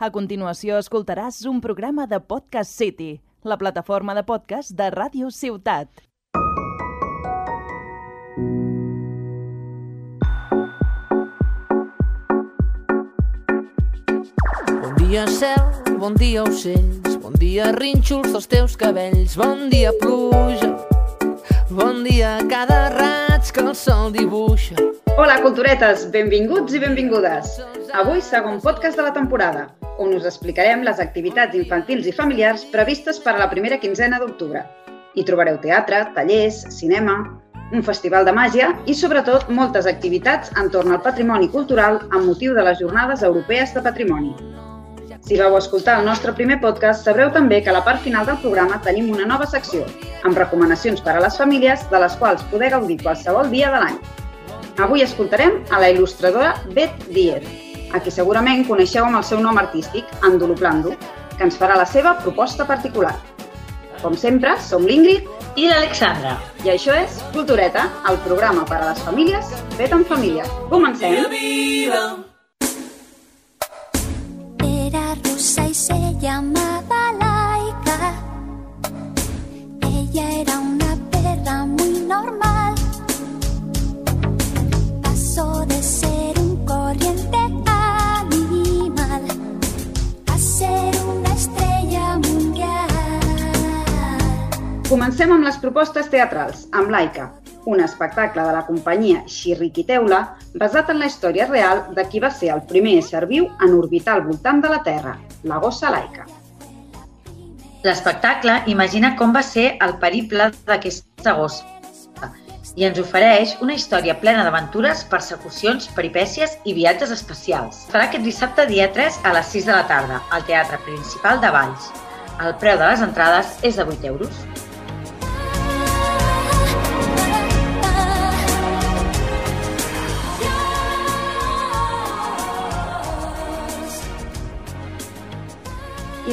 A continuació escoltaràs un programa de Podcast City, la plataforma de podcast de Ràdio Ciutat. Bon dia cel, bon dia ocells, bon dia rínxols dels teus cabells, bon dia pluja, bon dia cada raig que el sol dibuixa. Hola, culturetes! Benvinguts i benvingudes! Avui, segon podcast de la temporada, on us explicarem les activitats infantils i familiars previstes per a la primera quinzena d'octubre. Hi trobareu teatre, tallers, cinema, un festival de màgia i, sobretot, moltes activitats entorn al patrimoni cultural amb motiu de les Jornades Europees de Patrimoni. Si vau escoltar el nostre primer podcast, sabreu també que a la part final del programa tenim una nova secció, amb recomanacions per a les famílies, de les quals poder gaudir qualsevol dia de l'any. Avui escoltarem a la il·lustradora Beth Dier, a qui segurament coneixeu amb el seu nom artístic, Andoluplando, que ens farà la seva proposta particular. Com sempre, som l'Ingrid i l'Alexandra. i això és Cultureta, el programa per a les famílies fet en família. Comencem! Era rosa y se llamaba Comencem amb les propostes teatrals, amb Laika, un espectacle de la companyia Xirriquiteula basat en la història real de qui va ser el primer ésser viu en orbitar al voltant de la Terra, la gossa Laika. L'espectacle imagina com va ser el periple d'aquesta gossa i ens ofereix una història plena d'aventures, persecucions, peripècies i viatges espacials. Farà aquest dissabte dia 3 a les 6 de la tarda al Teatre Principal de Valls. El preu de les entrades és de 8 euros.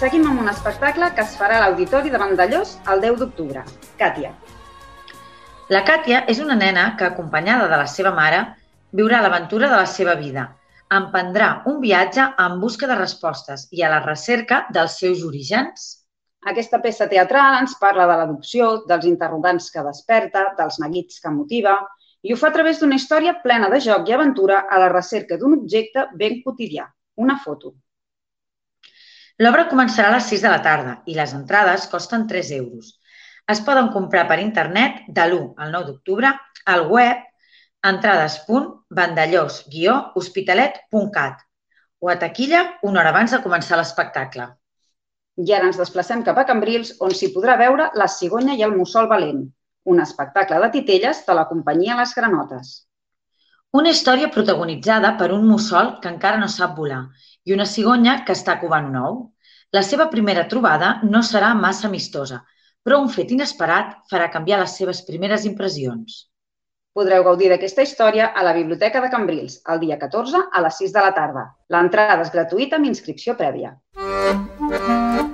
Seguim amb un espectacle que es farà a l'Auditori de Vandellós el 10 d'octubre. Càtia. La Càtia és una nena que, acompanyada de la seva mare, viurà l'aventura de la seva vida. Emprendrà un viatge en busca de respostes i a la recerca dels seus orígens. Aquesta peça teatral ens parla de l'adopció, dels interrogants que desperta, dels neguits que motiva, i ho fa a través d'una història plena de joc i aventura a la recerca d'un objecte ben quotidià, una foto. L'obra començarà a les 6 de la tarda i les entrades costen 3 euros. Es poden comprar per internet de l'1 al 9 d'octubre al web entrades.vandellós-hospitalet.cat o a taquilla una hora abans de començar l'espectacle. I ara ens desplacem cap a Cambrils, on s'hi podrà veure La cigonya i el mussol valent, un espectacle de titelles de la companyia Les Granotes. Una història protagonitzada per un mussol que encara no sap volar i una cigonya que està covant un ou. La seva primera trobada no serà massa amistosa, però un fet inesperat farà canviar les seves primeres impressions. Podreu gaudir d'aquesta història a la Biblioteca de Cambrils el dia 14 a les 6 de la tarda. L'entrada és gratuïta amb inscripció prèvia. I ara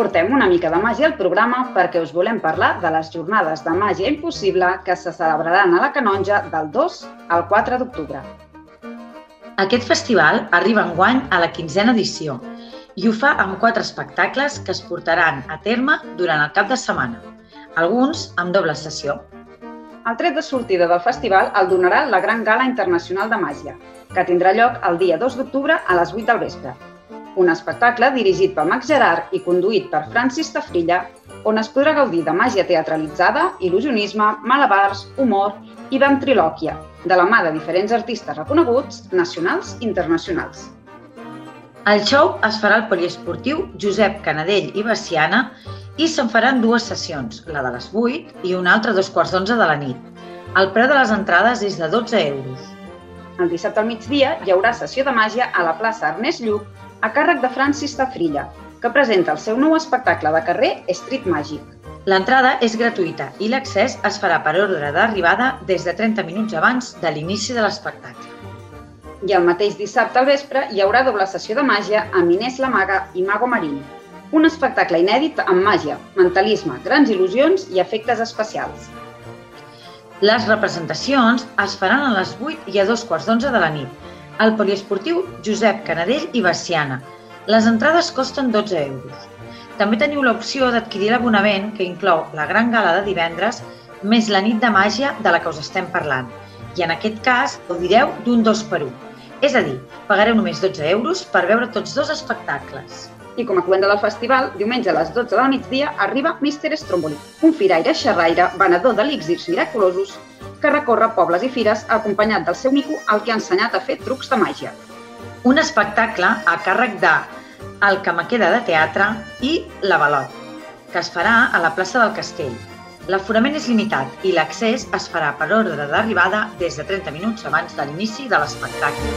portem una mica de màgia al programa perquè us volem parlar de les jornades de màgia impossible que se celebraran a la Canonja del 2 al 4 d'octubre. Aquest festival arriba enguany a la quinzena edició i ho fa amb quatre espectacles que es portaran a terme durant el cap de setmana, alguns amb doble sessió. El tret de sortida del festival el donarà la Gran Gala Internacional de Màgia, que tindrà lloc el dia 2 d'octubre a les 8 del vespre. Un espectacle dirigit per Max Gerard i conduït per Francis Tafrilla, on es podrà gaudir de màgia teatralitzada, il·lusionisme, malabars, humor i ventrilòquia, de la mà de diferents artistes reconeguts, nacionals i internacionals. El show es farà al poliesportiu Josep Canadell i Baciana i se'n faran dues sessions, la de les 8 i una altra a dos quarts d'onze de la nit. El preu de les entrades és de 12 euros. El dissabte al migdia hi haurà sessió de màgia a la plaça Ernest Lluc a càrrec de Francis Tafrilla, que presenta el seu nou espectacle de carrer Street Magic. L'entrada és gratuïta i l'accés es farà per ordre d'arribada des de 30 minuts abans de l'inici de l'espectacle. I el mateix dissabte al vespre hi haurà doble sessió de màgia amb Inés la Maga i Mago Marín. Un espectacle inèdit amb màgia, mentalisme, grans il·lusions i efectes especials. Les representacions es faran a les 8 i a dos quarts d'onze de la nit al poliesportiu Josep Canadell i Baciana. Les entrades costen 12 euros. També teniu l'opció d'adquirir l'abonament que inclou la gran gala de divendres més la nit de màgia de la que us estem parlant. I en aquest cas gaudireu d'un 2 per 1. És a dir, pagareu només 12 euros per veure tots dos espectacles. I com a cluenda del festival, diumenge a les 12 del migdia arriba Mr. Stromboli, un firaire xerraire, venedor d'elíxirs miraculosos, que recorre pobles i fires acompanyat del seu mico al que ha ensenyat a fer trucs de màgia. Un espectacle a càrrec de El que me queda de teatre i L'Avalot, que es farà a la plaça del Castell. L'aforament és limitat i l'accés es farà per ordre d'arribada des de 30 minuts abans de l'inici de l'espectacle.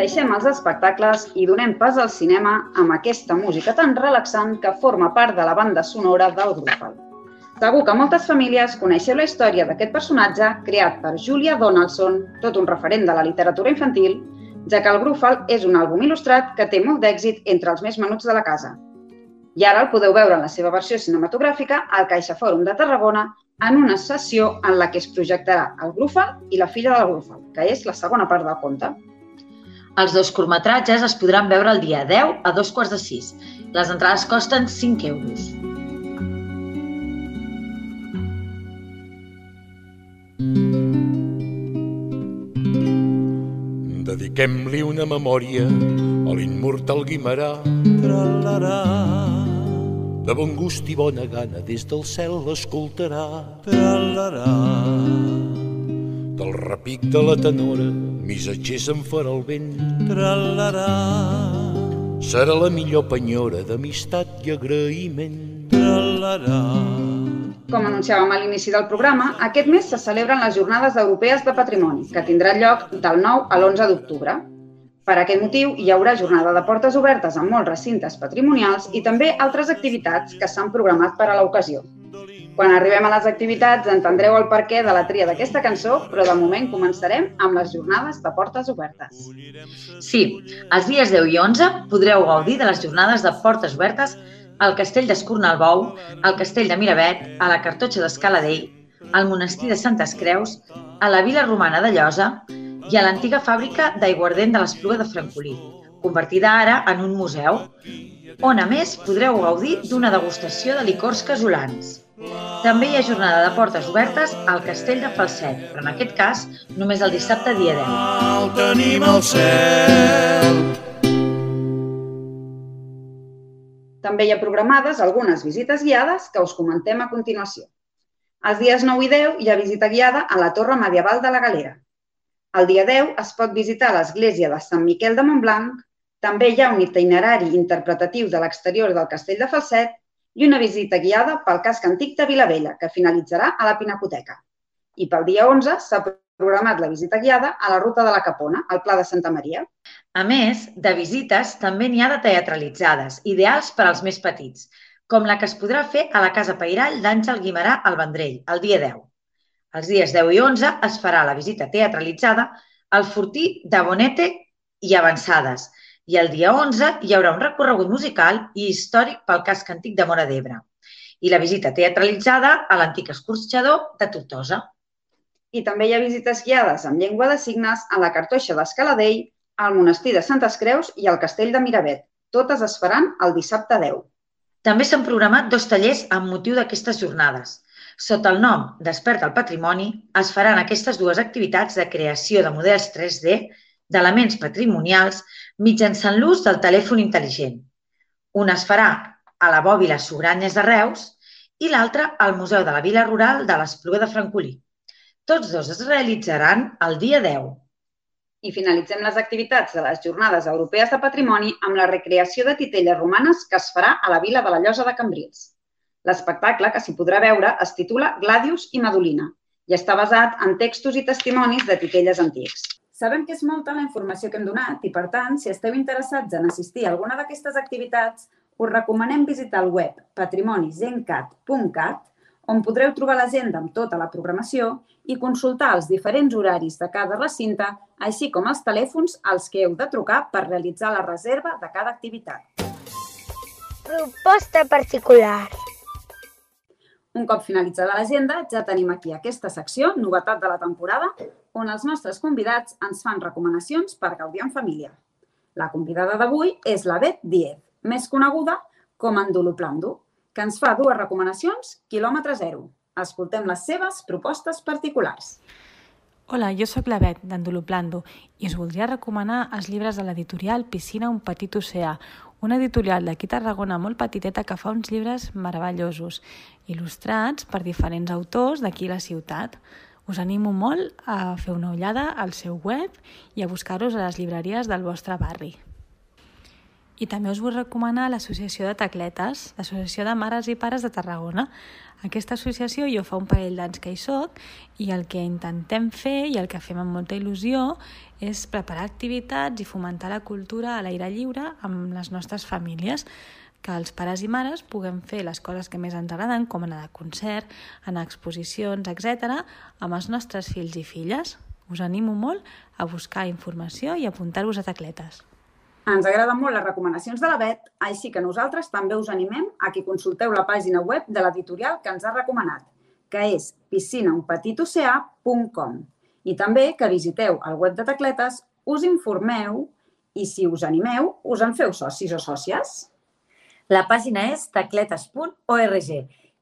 Deixem els espectacles i donem pas al cinema amb aquesta música tan relaxant que forma part de la banda sonora del Grufal. Segur que moltes famílies coneixeu la història d'aquest personatge creat per Julia Donaldson, tot un referent de la literatura infantil, ja que el Grufal és un àlbum il·lustrat que té molt d'èxit entre els més menuts de la casa. I ara el podeu veure en la seva versió cinematogràfica al Caixa Fòrum de Tarragona en una sessió en la que es projectarà el Grufal i la filla del Grufal, que és la segona part del conte. Els dos curtmetratges es podran veure el dia 10 a dos quarts de 6. Les entrades costen 5 euros. Dediquem-li una memòria a l'immortal Guimarà. Tra-la-la, De bon gust i bona gana des del cel l'escoltarà. tra-la-la, Del repic de la tenora, missatgers en farà el vent. tra-la-la, Serà la millor penyora d'amistat i agraïment. tra-la-la. Com anunciàvem a l'inici del programa, aquest mes se celebren les Jornades Europees de Patrimoni, que tindrà lloc del 9 a l'11 d'octubre. Per aquest motiu, hi haurà jornada de portes obertes en molts recintes patrimonials i també altres activitats que s'han programat per a l'ocasió. Quan arribem a les activitats entendreu el perquè de la tria d'aquesta cançó, però de moment començarem amb les jornades de portes obertes. Sí, els dies 10 i 11 podreu gaudir de les jornades de portes obertes al Castell d'Escornalbou, al Castell de Miravet, a la Cartotxa d'Escaladell, al Monestir de Santes Creus, a la Vila Romana de Llosa i a l'antiga fàbrica d'aiguardent de l'Espluga de Francolí, convertida ara en un museu, on a més podreu gaudir d'una degustació de licors casolans. També hi ha jornada de portes obertes al Castell de Falset, però en aquest cas només el dissabte dia 10. El tenim al cel. També hi ha programades algunes visites guiades que us comentem a continuació. Els dies 9 i 10 hi ha visita guiada a la Torre Medieval de la Galera. El dia 10 es pot visitar l'església de Sant Miquel de Montblanc, també hi ha un itinerari interpretatiu de l'exterior del Castell de Falset i una visita guiada pel casc antic de Vilavella, que finalitzarà a la Pinacoteca. I pel dia 11 s'ha programat la visita guiada a la Ruta de la Capona, al Pla de Santa Maria. A més, de visites també n'hi ha de teatralitzades, ideals per als més petits, com la que es podrà fer a la Casa Pairall d'Àngel Guimarà al Vendrell, el dia 10. Els dies 10 i 11 es farà la visita teatralitzada al Fortí de Bonete i Avançades, i el dia 11 hi haurà un recorregut musical i històric pel casc antic de Mora d'Ebre i la visita teatralitzada a l'antic escorxador de Tortosa. I també hi ha visites guiades amb llengua de signes a la Cartoixa d'Escaladell, al Monestir de Santes Creus i al Castell de Miravet. Totes es faran el dissabte 10. També s'han programat dos tallers amb motiu d'aquestes jornades. Sota el nom Desperta el Patrimoni es faran aquestes dues activitats de creació de models 3D d'elements patrimonials mitjançant l'ús del telèfon intel·ligent. Una es farà a la Bòbila Sugranyes de Reus i l'altra al Museu de la Vila Rural de l'Espluga de Francolí. Tots dos es realitzaran el dia 10. I finalitzem les activitats de les Jornades Europees de Patrimoni amb la recreació de titelles romanes que es farà a la vila de la Llosa de Cambrils. L'espectacle, que s'hi podrà veure, es titula Gladius i Madolina i està basat en textos i testimonis de titelles antics. Sabem que és molta la informació que hem donat i, per tant, si esteu interessats en assistir a alguna d'aquestes activitats, us recomanem visitar el web patrimonigencat.cat on podreu trobar l'agenda amb tota la programació i consultar els diferents horaris de cada recinte, així com els telèfons als que heu de trucar per realitzar la reserva de cada activitat. Proposta particular. Un cop finalitzada l'agenda, ja tenim aquí aquesta secció, novetat de la temporada, on els nostres convidats ens fan recomanacions per gaudir en família. La convidada d'avui és la Bet Diez, més coneguda com Anduluplando, que ens fa dues recomanacions quilòmetre zero. Escoltem les seves propostes particulars. Hola, jo sóc la Bet, d'Anduluplando, i us voldria recomanar els llibres de l'editorial Piscina, un petit oceà, una editorial d'aquí Tarragona molt petiteta que fa uns llibres meravellosos, il·lustrats per diferents autors d'aquí la ciutat. Us animo molt a fer una ullada al seu web i a buscar-los a les llibreries del vostre barri. I també us vull recomanar l'Associació de Tacletes, l'Associació de Mares i Pares de Tarragona. Aquesta associació jo fa un parell d'anys que hi soc i el que intentem fer i el que fem amb molta il·lusió és preparar activitats i fomentar la cultura a l'aire lliure amb les nostres famílies que els pares i mares puguem fer les coses que més ens agraden, com anar de concert, anar a exposicions, etc., amb els nostres fills i filles. Us animo molt a buscar informació i apuntar-vos a tacletes. Ens agraden molt les recomanacions de la Bet, així que nosaltres també us animem a que consulteu la pàgina web de l'editorial que ens ha recomanat, que és piscinaunpetitoceà.com i també que visiteu el web de Tacletes, us informeu i, si us animeu, us en feu socis o sòcies. La pàgina és tacletes.org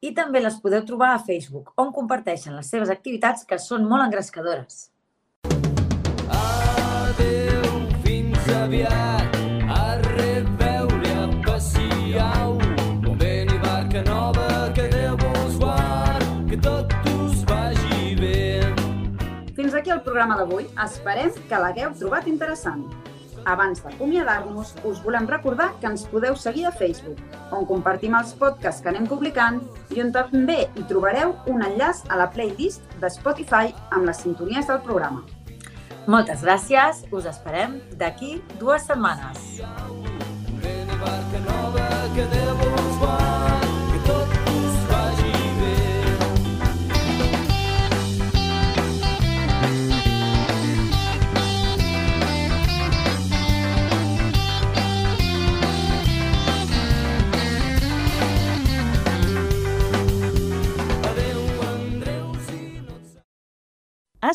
i també les podeu trobar a Facebook, on comparteixen les seves activitats que són molt engrescadores. Adéu, fins aviat, programa d'avui. Esperem que l'hagueu trobat interessant. Abans d'acomiadar-nos, us volem recordar que ens podeu seguir a Facebook, on compartim els podcasts que anem publicant i on també hi trobareu un enllaç a la playlist de Spotify amb les sintonies del programa. Moltes gràcies, us esperem d'aquí dues setmanes. Barca nova, que Déu